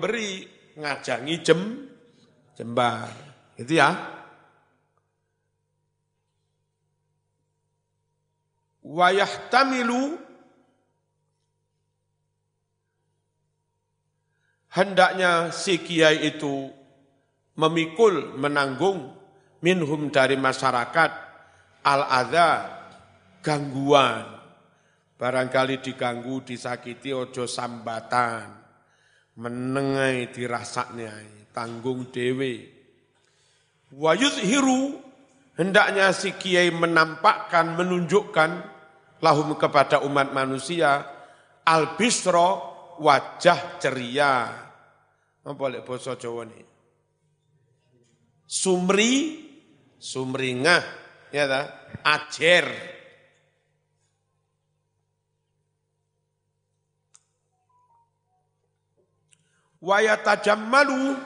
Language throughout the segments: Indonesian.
beri ngajangi jem jembar. Itu ya. Wayahtamilu hendaknya si kiai itu memikul, menanggung minhum dari masyarakat al-adha, gangguan. Barangkali diganggu, disakiti, ojo sambatan. Menengai dirasaknya, tanggung dewe. Wayudhiru, hendaknya si kiai menampakkan, menunjukkan lahum kepada umat manusia, al-bisro, wajah ceria. Apa boleh bahasa Jawa nih? Sumri, sumringah, ya ta? ajer. Malu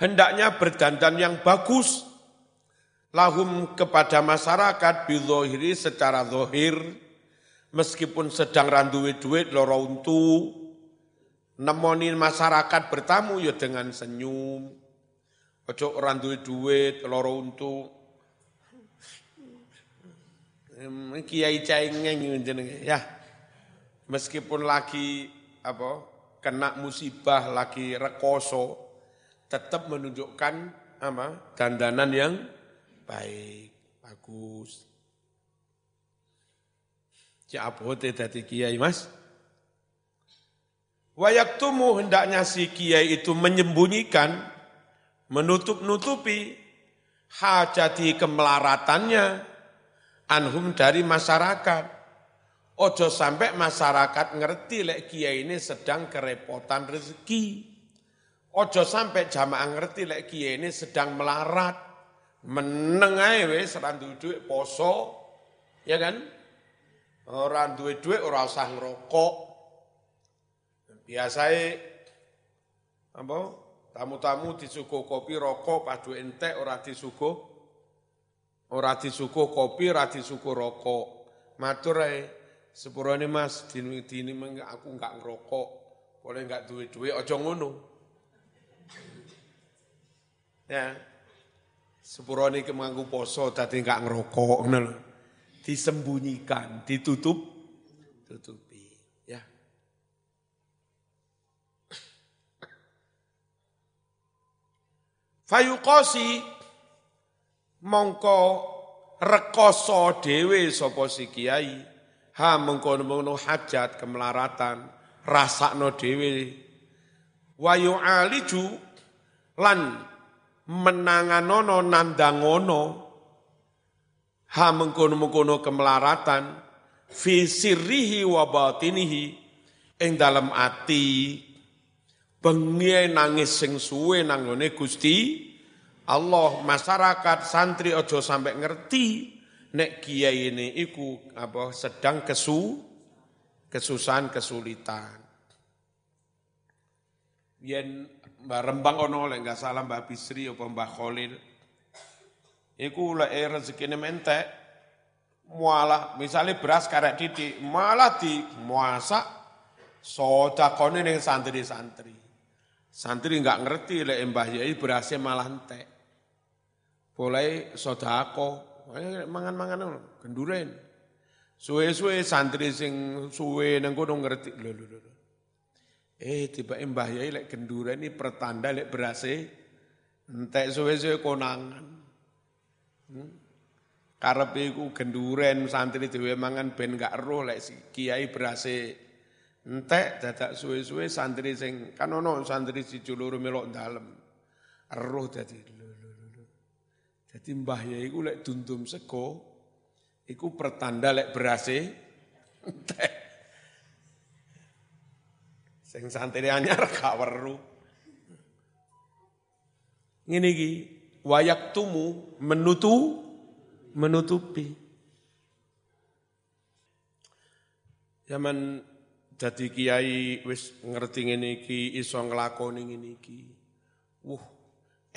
hendaknya berdandan yang bagus. Lahum kepada masyarakat bidhohiri secara zohir. Meskipun sedang randuwe duit loro untu. Nemonin masyarakat bertamu ya dengan senyum. Ojo randuwe duit loro untu. Kiai jenenge. Ya. Meskipun lagi apa kena musibah lagi rekoso tetap menunjukkan apa dandanan yang baik bagus Cik abote dadi kiai mas Wayaktumu hendaknya si kiai itu menyembunyikan, menutup-nutupi hajati kemelaratannya, anhum dari masyarakat. Ojo sampai masyarakat ngerti lek kiai ini sedang kerepotan rezeki. Ojo sampai jamaah ngerti lek kiai ini sedang melarat. Menengai wes randu duit poso, ya kan? Orang duit duit orang usah ngerokok. Biasanya apa? Tamu-tamu disuguh kopi rokok padu entek ora disuguh Ora disuguh kopi, ora disuguh rokok. Matur ae, sepurane Mas, dini dini aku enggak ngerokok. Boleh enggak duwe-duwe aja ngono. Ya. Sepurane ke mangku poso dadi enggak ngerokok ngono lho. Disembunyikan, ditutup tutupi, ya. Fayuqasi mongko rekoso dhewe sapa si kiai ha mengkono-mengkono hajat kemelaratan rasakno dhewe. Wa yu'aliju lan menanganono nandangono. Ha mengkono-mengkono kemelaratan. Fi sirrihi ing dalam ati. Bengi nangis sing suwe nang Gusti. Allah masyarakat santri ojo sampai ngerti nek kiai ini iku apa sedang kesu kesusahan kesulitan. Yen Mbak Rembang ono lek enggak salah Mbak Bisri apa Mbak Khalil. Iku lek rezekine mentek mualah misalnya beras karek titik malah di muasa sodakone ning santri-santri. Santri enggak ngerti lek Mbah Yai berasnya malah entek. Mulai sodako, mangan-mangan genduren. Suwe-suwe santri sing suwe nang kono ngerti lho lho lho. Eh tiba Mbah Yai lek genduren ini pertanda lek berase entek suwe-suwe konangan. Hmm? Karep iku genduren santri dhewe mangan ben gak roh lek si kiai berase entek dadak suwe-suwe santri sing kan ono santri si loro melok dalem. Roh dadi jadi mbah ya iku lek dundum sego iku pertanda lek berase entek. Sing santri anyar gak weru. Ngene iki wayak tumu menutu menutupi. Zaman jadi kiai wis ngerti ngene iki iso nglakoni ngene iki. Wuh,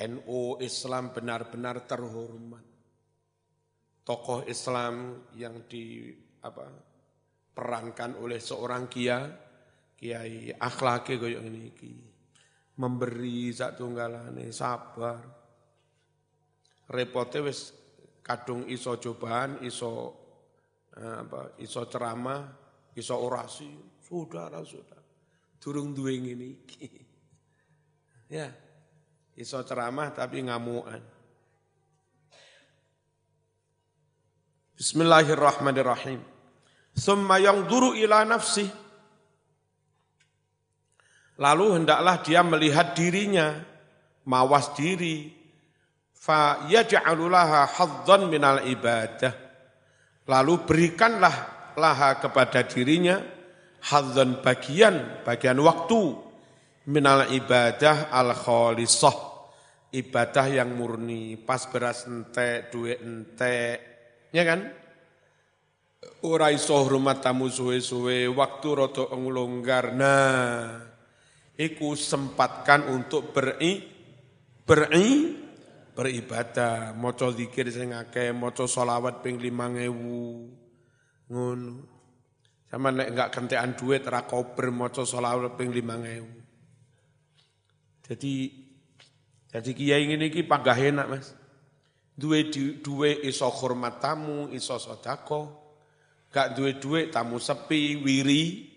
NU Islam benar-benar terhormat. Tokoh Islam yang di apa perankan oleh seorang kia, kiai akhlaki koyo ini memberi sak tunggalane sabar. Repote wis kadung iso cobaan, iso eh, apa, iso ceramah, iso orasi, saudara-saudara. Durung duwe ngene iki. Ya. Iso ceramah tapi ngamuan. Bismillahirrahmanirrahim. Yang duru ila nafsi. Lalu hendaklah dia melihat dirinya, mawas diri. Fa yaj'alulaha hadzan minal ibadah. Lalu berikanlah laha kepada dirinya hadzan bagian, bagian waktu minal ibadah al khalisah ibadah yang murni pas beras entek duit entek Ya kan? Ora iso hormat tamu suwe-suwe, waktu roto nglonggar. Nah, iku sempatkan untuk beri beri beribadah, maca zikir sing akeh, maca selawat ping 5000. Ngono. Sama nek enggak kentekan duit ra kober maca selawat ping 5000. Jadi jadi kiai ngene iki panggah enak, Mas. Duwe duwe iso hormat tamu, iso sodako. Gak duwe duwe tamu sepi, wiri,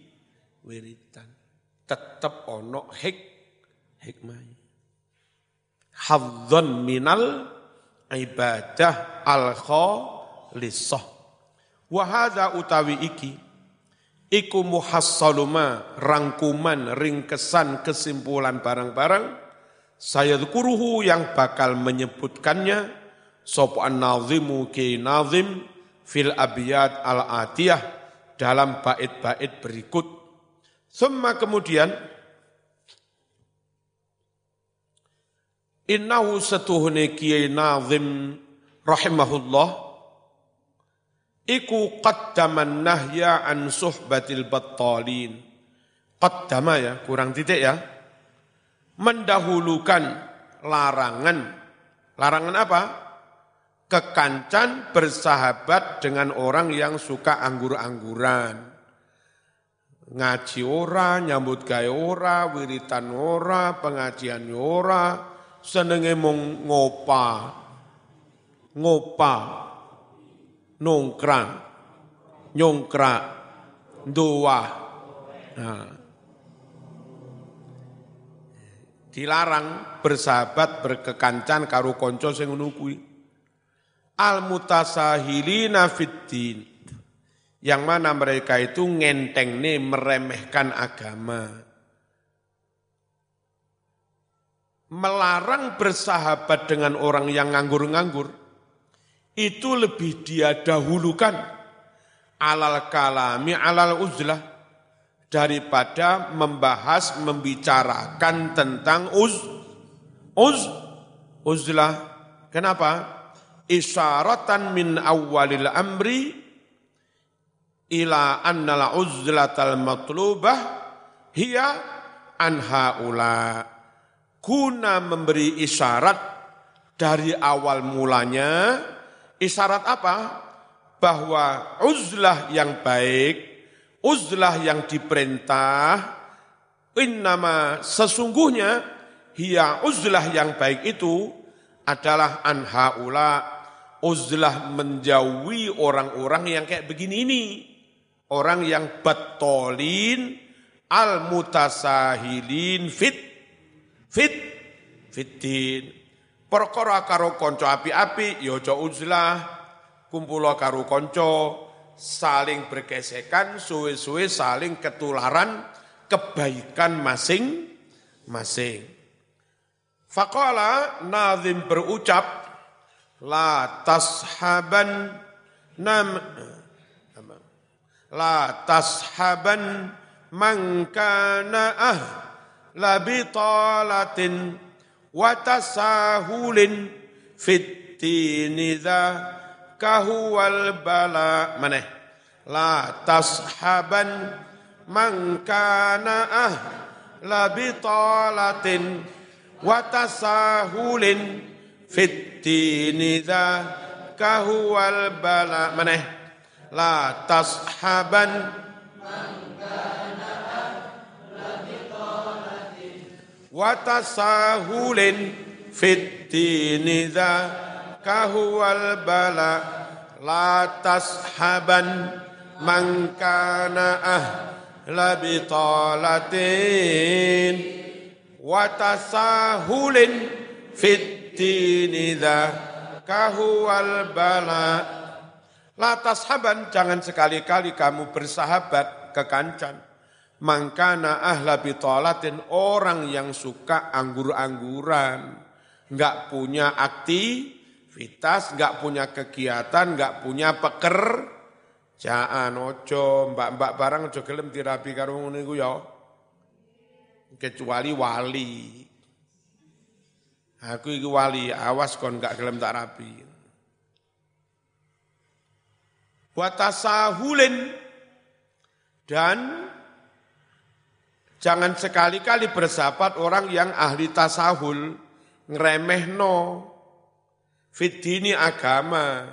wiritan. Tetep ono hik, hikmah. Hadzon minal ibadah al khalisah. Wahada utawi iki, iku muhassaluma rangkuman ringkesan kesimpulan barang-barang saya kuruhu yang bakal menyebutkannya sapa an-nazimu ki nazim fil abiyat al-atiyah dalam bait-bait berikut. Semua kemudian innahu setuhne kiai nazim rahimahullah iku qaddaman nahya an suhbatil battalin. Qaddama ya, kurang titik ya. Mendahulukan larangan. Larangan apa? kekancan bersahabat dengan orang yang suka anggur-angguran. Ngaji ora, nyambut gawe ora, wiritan ora, pengajian ora, senenge mung ngopa. Ngopa. Nongkrang. Nyongkrak. Doa. Nah. Dilarang bersahabat berkekancan karo konco sing ngono al-mutasahilina fiddin. Yang mana mereka itu ngenteng nih meremehkan agama. Melarang bersahabat dengan orang yang nganggur-nganggur, itu lebih dia dahulukan alal kalami alal uzlah daripada membahas membicarakan tentang uz uz uzlah. Kenapa? isyaratan min awalil amri ila annal uzlatal matlubah hiya an haula guna memberi isyarat dari awal mulanya isyarat apa bahwa uzlah yang baik uzlah yang diperintah innama sesungguhnya hiya uzlah yang baik itu adalah anhaula uzlah menjauhi orang-orang yang kayak begini ini. Orang yang betolin al-mutasahilin fit, fit, fitin. Perkara karo konco api-api, ya uzlah, kumpulo karo konco, saling bergesekan, suwe-suwe saling ketularan kebaikan masing-masing. Faqala nazim berucap, la tashaban nam la tashaban man kana ah la bitalatin wa tasahulin fittini dha kahuwal bala. Mana? La tashaban man kana ah la bitalatin wa tasahulin fittini dzaka huwal bala. Maneh la tashaban watasahulin fit dini kahuwal bala la tashaban man kana ahla bitalatin watasahulin fit dini kahuwal bala La tashaban, jangan sekali-kali kamu bersahabat ke kancan Mangkana ahla bitolatin, orang yang suka anggur-angguran, nggak punya aktivitas, nggak punya kegiatan, nggak punya peker, Jangan ojo, mbak-mbak barang ojo gelem dirabi karo ngono iku ya. Kecuali wali. Aku iki wali, awas kon gak gelem tak rapi. Watasahulin dan Jangan sekali-kali bersahabat orang yang ahli tasahul, ngeremehno, fitini agama,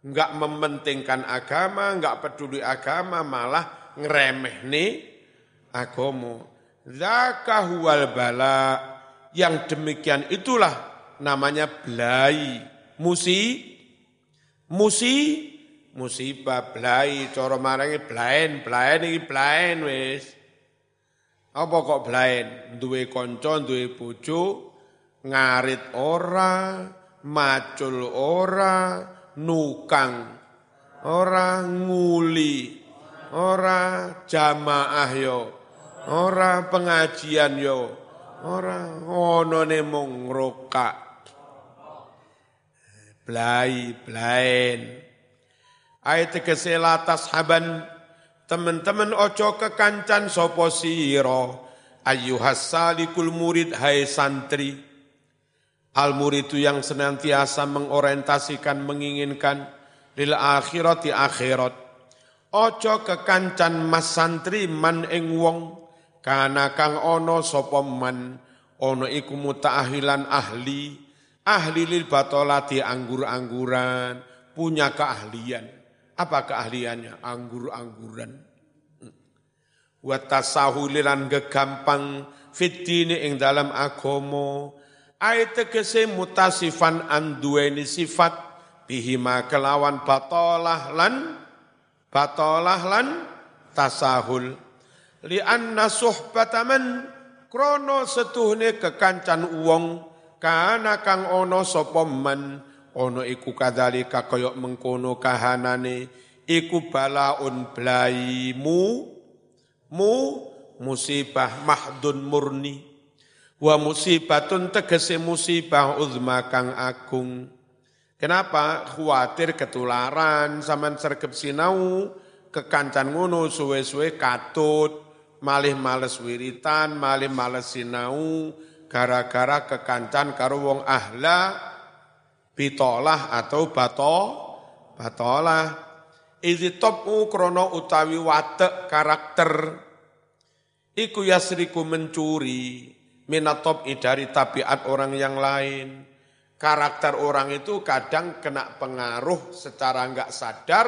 enggak mementingkan agama, enggak peduli agama, malah ngeremeh nih agama. Zaka huwal bala, yang demikian itulah namanya belai, musi, musi, musibah belai, coro marangi belain, belain ini belain wis. Apa kok blaen? Duwe kanca, duwe bojo, ngarit ora, macul ora, nukang ora, nguli ora, jamaah yo, ora pengajian yo, ora ono ne mung rokak. Blai, blaen. Ayat keselatas haban Teman-teman ojo kekancan sopo siro. Ayuhas salikul murid hai santri. Al murid itu yang senantiasa mengorientasikan, menginginkan lil di akhirat. Ojo kekancan mas santri man ing wong kana kang ono sopo man ono iku mutaahilan ahli ahli lil batolati anggur-angguran punya keahlian apa keahliannya? Anggur-angguran. Watasahulilan gegampang fitini ing dalam agomo. Ayat tegese mutasifan andueni sifat bihima kelawan batolah lan batolah lan tasahul. Li anna suhbataman krono setuhne kekancan uwong kana kang ono sopoman ono iku kadzalika kaya mengkono kahanane iku balaun blaimu mu musibah mahdun murni wa musibatun tegese musibah uzma kang agung. Kenapa? Khawatir ketularan saman sergep sinau kekancan ngono suwe-suwe katut malih males wiritan malih males sinau gara-gara kekancan karo wong ahla bitolah atau bato batolah Izi topu krono utawi watek karakter iku yasriku mencuri minatop dari tabiat orang yang lain. Karakter orang itu kadang kena pengaruh secara nggak sadar,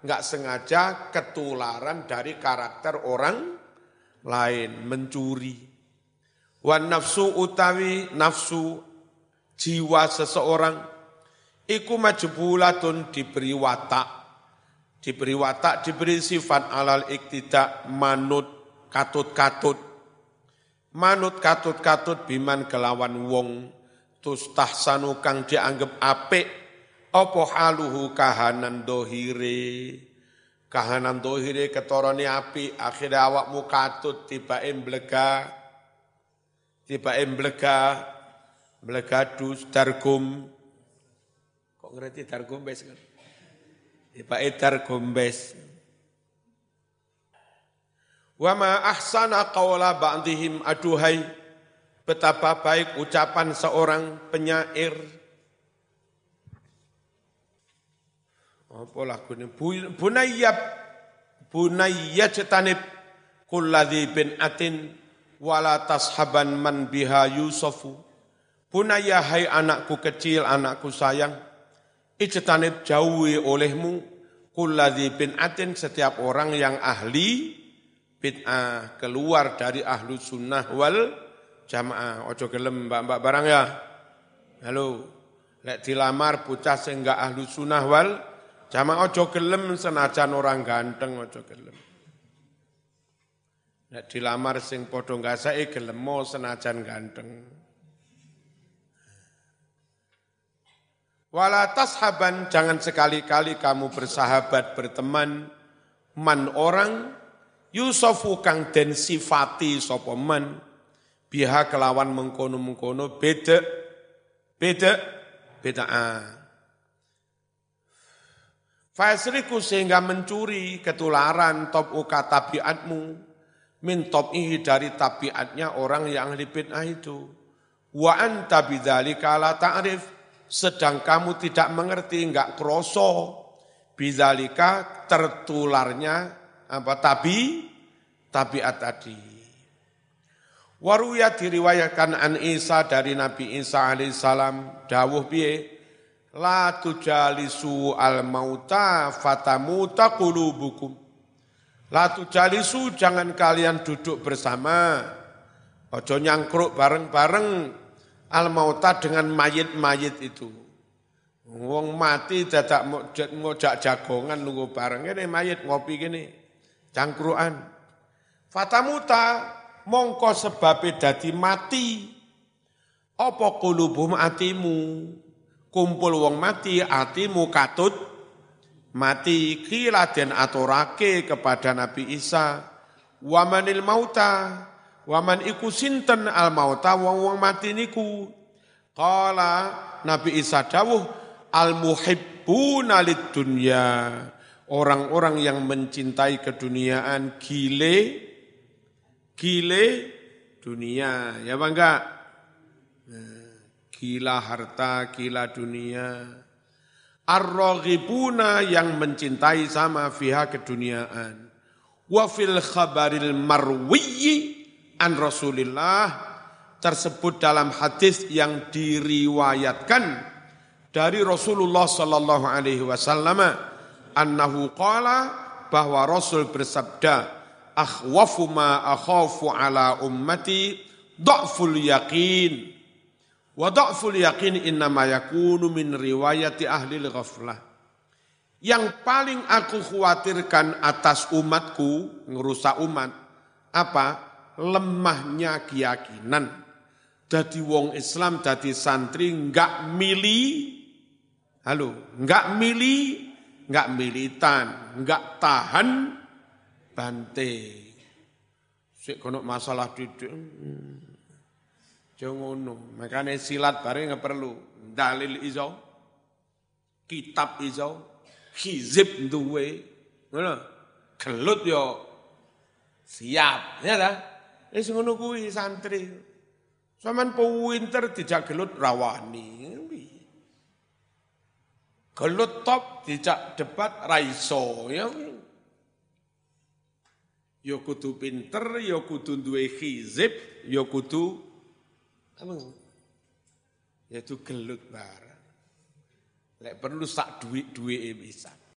nggak sengaja ketularan dari karakter orang lain, mencuri. Wan nafsu utawi nafsu jiwa seseorang iku majbulatun diberi watak. Diberi watak diberi sifat alal iktidak manut katut-katut. Manut katut-katut biman kelawan wong. Tustahsanu kang dianggap apik apa haluhu kahanan dohire? Kahanan dohire ketorone api akhirnya awakmu katut tiba emblega tiba emblega Melegadus, Dargum. Kok ngerti Dargombes kan? Ya, Pak Edar Gombes. Wa ma ahsana qawla ba'dihim aduhai. Betapa baik ucapan seorang penyair. Apa lagu ini? Bunayyab, cetanib kulladhi bin atin wala tashaban man biha yusufu Punaya hai anakku kecil, anakku sayang, ijtanib jauhi olehmu kulladhi bin atin setiap orang yang ahli bid'ah keluar dari ahlu sunnah wal jamaah, ojo gelem mbak-mbak barang ya. Halo, lek dilamar bocah sing ahlu sunnah wal jamaah ojo gelem senajan orang ganteng ojo gelem. Lek dilamar sing padha ngasake gelemo senajan ganteng. Wala tashaban, jangan sekali-kali kamu bersahabat, berteman, man orang, yusofu kang den sifati sapa man, biha kelawan mengkono-mengkono beda, beda, beda. Fasriku sehingga mencuri ketularan top uka tabiatmu, min top ihi dari tabiatnya orang yang ahli bid'ah itu. Wa anta bidzalika la ta'rif, sedang kamu tidak mengerti, enggak kroso, bizalika tertularnya apa tabi tabiat tadi. Waruya diriwayatkan an Isa dari Nabi Isa alaihissalam dawuh piye? La tujalisu al mauta fatamuta qulubukum. La tujalisu jangan kalian duduk bersama. Ojo nyangkruk bareng-bareng al mauta dengan mayit-mayit itu. Wong mati dadak ngojak jagongan nunggu bareng ini mayit ngopi gini cangkruan. Fatamuta mongko sebabnya dadi mati. Apa kulubum atimu? Kumpul wong mati atimu katut mati kila den aturake kepada Nabi Isa wamanil mauta Waman iku sinten al mauta wong wong mati niku. Qala Nabi Isa dawuh al muhibbuna lid dunya. Orang-orang yang mencintai keduniaan gile gile dunia. Ya bangga. Nah, gila harta, gila dunia. Ar-raghibuna yang mencintai sama fiha keduniaan. Wa fil khabaril marwiyyi an Rasulillah tersebut dalam hadis yang diriwayatkan dari Rasulullah sallallahu alaihi wasallam annahu qala bahwa Rasul bersabda akhwafu ma akhafu ala ummati dha'ful yaqin. Wa dha'ful yaqin innama yakunu min riwayati ahli ghaflah yang paling aku khawatirkan atas umatku ngerusak umat apa lemahnya keyakinan. Jadi wong Islam, jadi santri enggak milih, halo, enggak milih, enggak militan, enggak tahan bante. Sik kono masalah didik. Jangono, makanya silat bareng nggak perlu. Dalil iso, kitab iso, hizib duwe, ngono. Gelut yo siap, ya dah. Wis ngono kuwi santri. Saman pinter dijak gelut rawani. Gelut top dijak debat raiso ya. Ya kudu pinter, ya kudu duwe hizib, ya kudu apa? Ya itu gelut barang. Lek perlu sak duit-duit bisa.